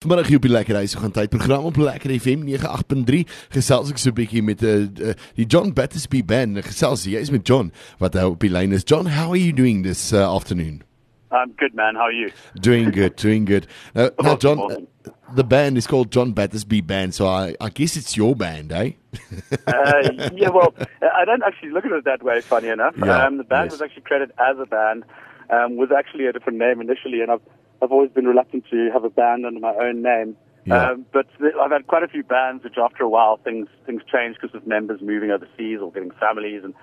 Vanmiddag hier op die Lekker Huis gaan tyd program op Lekker FM 98.3 gesels ek so 'n bietjie met uh, uh, die John Battersby band. Gesels jy is met John wat uh, op die lyn is. John, how are you doing this uh, afternoon? I'm good, man. How are you? Doing good, doing good. Uh, now, John, uh, the band is called John Battersby Band, so I, I guess it's your band, eh? uh, yeah, well, I don't actually look at it that way. Funny enough, Yeah, um, the band yes. was actually created as a band, um, was actually a different name initially, and I've I've always been reluctant to have a band under my own name. Yeah. Um, but th- I've had quite a few bands which, after a while, things things change because of members moving overseas or getting families, and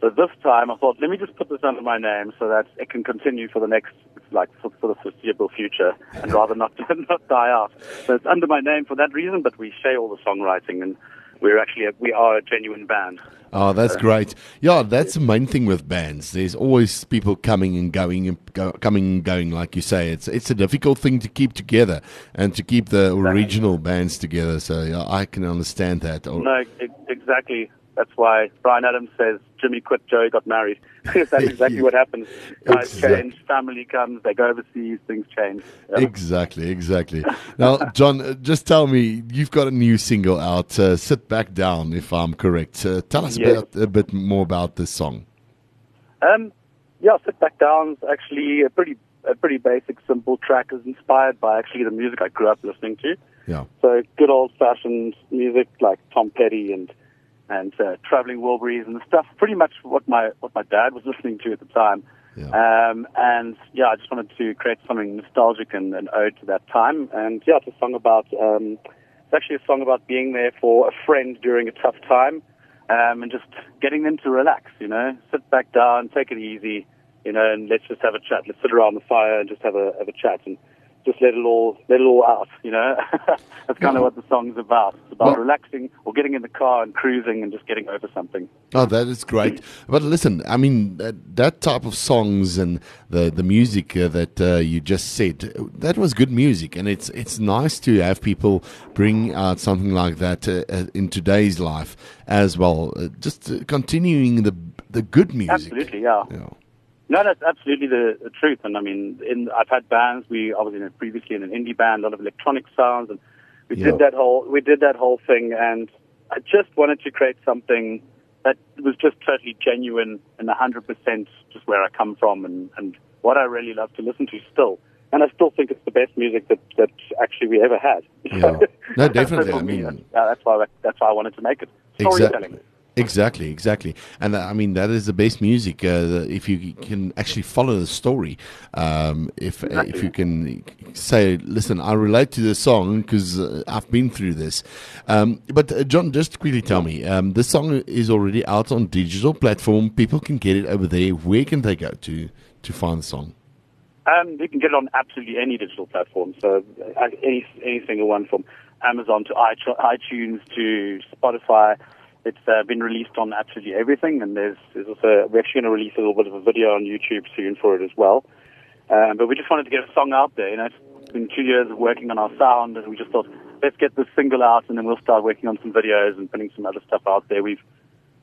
so this time I thought, let me just put this under my name so that it can continue for the next, like, for, for the foreseeable future, and rather not not die out. So it's under my name for that reason, but we share all the songwriting, and we're actually a, we are a genuine band. Oh, that's uh, great. Yeah, that's the main thing with bands. There's always people coming and going and go, coming and going, like you say. It's it's a difficult thing to keep together and to keep the original bands together. So yeah, I can understand that. No, exactly. That's why Bryan Adams says Jimmy quit, Joey got married. That's exactly what happens. Guys Exact- change, family comes, they go overseas, things change. Yeah. Exactly, exactly. Now, John, uh, just tell me, you've got a new single out, uh, Sit Back Down, if I'm correct. Uh, tell us about, a bit more about this song. Um, yeah, Sit Back Down's actually a pretty a pretty basic, simple track. is inspired by actually the music I grew up listening to. Yeah. So good old fashioned music like Tom Petty and and uh, Traveling Wilburys and stuff. Pretty much what my what my dad was listening to at the time. Yeah. Um, and yeah, I just wanted to create something nostalgic and an ode to that time. And yeah, it's a song about um, it's actually a song about being there for a friend during a tough time. Um, and just getting them to relax, you know, sit back down, take it easy, you know, and let's just have a chat. Let's sit around the fire and just have a have a chat and just let it all let it all out, you know. That's kind of what the song's about. It's about Well- relaxing or getting in the car and cruising and just getting over something. Oh, that is great. But listen, I mean, that, that type of songs and the, the music uh, that uh, you just said, that was good music. And it's, it's nice to have people bring out something like that uh, uh, in today's life as well. Uh, just uh, continuing the, the good music. Absolutely, yeah. Yeah. No, that's absolutely the, the truth. And I mean, in, I've had bands. We I was in a, previously in an indie band, a lot of electronic sounds, and we Yeah. did that whole we did that whole thing. And I just wanted to create something that was just totally genuine and 100% just where I come from and, and what I really love to listen to still. And I still think it's the best music that, that actually we ever had. Yeah. No, definitely. I mean- yeah, uh, that's why that's why I wanted to make it. Storytelling. Exactly, exactly, exactly, and uh, I mean that is the best music. Uh, if you can actually follow the story, um, if uh, if you can say, "Listen, I relate to the song because uh, I've been through this." Um, but uh, John, just quickly tell me, um, this song is already out on digital platform. People can get it over there. Where can they go to to find the song? Um, you can get it on absolutely any digital platform. So any any single one from Amazon to iTunes to Spotify. It's uh, been released on absolutely everything, and there's, there's also we're actually going to release a little bit of a video on YouTube soon for it as well. Um, but we just wanted to get a song out there. You know, it's been two years of working on our sound, and we just thought let's get this single out, and then we'll start working on some videos and putting some other stuff out there. We've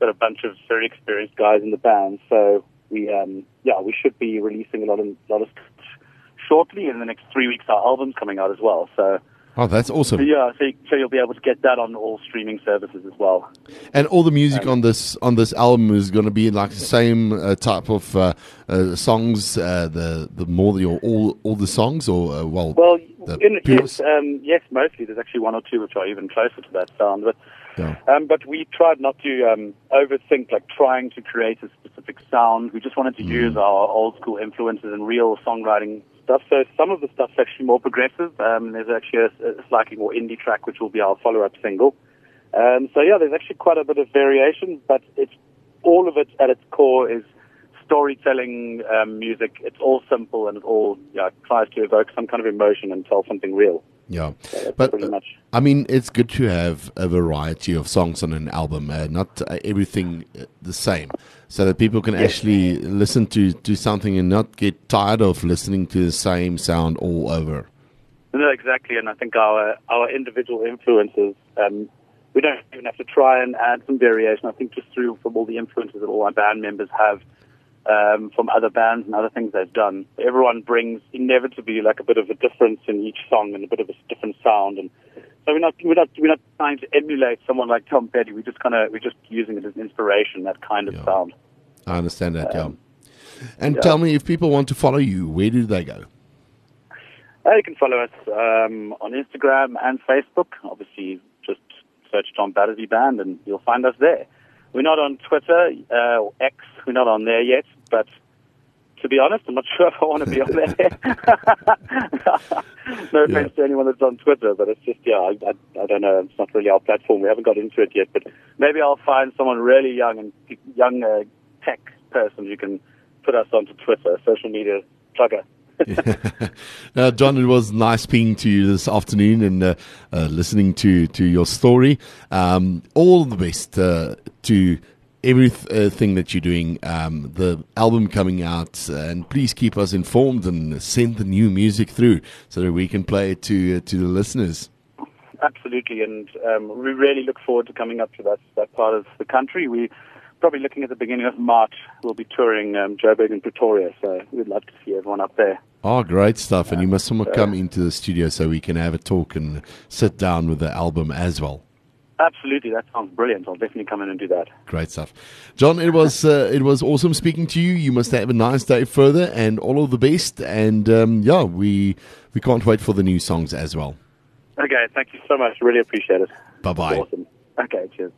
got a bunch of very experienced guys in the band, so we um, yeah we should be releasing a lot of lot of shortly. In the next three weeks, our album's coming out as well. So, Oh, that's so awesome! yeah, so, so you'll be able to get that on all streaming services as well. And all the music on this on this album is going to be like the same uh, type of uh, uh, songs. Uh, the the more the, all all the songs, or uh, well, Well, in, yes, um, yes, mostly. There's actually one or two which are even closer to that sound, but. Yeah. Um, but we tried not to um, overthink, like trying to create a specific sound. We just wanted to use our old school influences and real songwriting stuff. So some of the stuff's actually more progressive. Um, there's actually a, a slightly more indie track, which will be our follow-up single. Um, so yeah, there's actually quite a bit of variation, but it's all of it at its core is storytelling um, music. It's all simple and it all yeah, tries to evoke some kind of emotion and tell something real. Yeah. But uh, much. I mean, it's good to have a variety of songs on an album, uh, not uh, everything uh, the same, so that people can actually listen to, to something and not get tired of listening to the same sound all over. No, exactly, and I think our our individual influences, um, we don't even have to try and add some variation. I think just through from all the influences that all our band members have, um, from other bands and other things they've done. Everyone brings inevitably like a bit of a difference in each song and a bit of a different sound, and so we're not we're not we're not trying to emulate someone like Tom Petty. We're just kind of we're just using it as inspiration, that kind of Yeah. sound. I understand that, Um, yeah. And yeah. tell me, if people want to follow you, where do they go? Uh, you can follow us um, on Instagram and Facebook. Obviously, just search John Battersby Band and you'll find us there. We're not on Twitter uh, or X. We're not on there yet, but to be honest, I'm not sure if I want to be on there. no Yeah. offense to anyone that's on Twitter, but it's just, yeah, I, I, I don't know. It's not really our platform. We haven't got into it yet, but maybe I'll find someone really young and young uh, tech person who can put us onto Twitter, social media plugger. uh, John, it was nice speaking to you this afternoon and uh, uh, listening to, to your story. Um, all the best uh, to everything that you're doing. Um, the album coming out, and please keep us informed and send the new music through so that we can play it to uh, to the listeners. Absolutely, and um, we really look forward to coming up to that that part of the country. We probably looking at the beginning of March. We'll be touring um, Joburg and Pretoria, so we'd love to see everyone up there. Oh, great stuff! And you must somewhat come into the studio so we can have a talk and sit down with the album as well. Absolutely, that sounds brilliant. I'll definitely come in and do that. Great stuff, John. It was uh, it was awesome speaking to you. You must have a nice day further, and all of the best. And um, yeah, we we can't wait for the new songs as well. Okay, thank you so much. Really appreciate it. Bye bye. Awesome. Okay, cheers.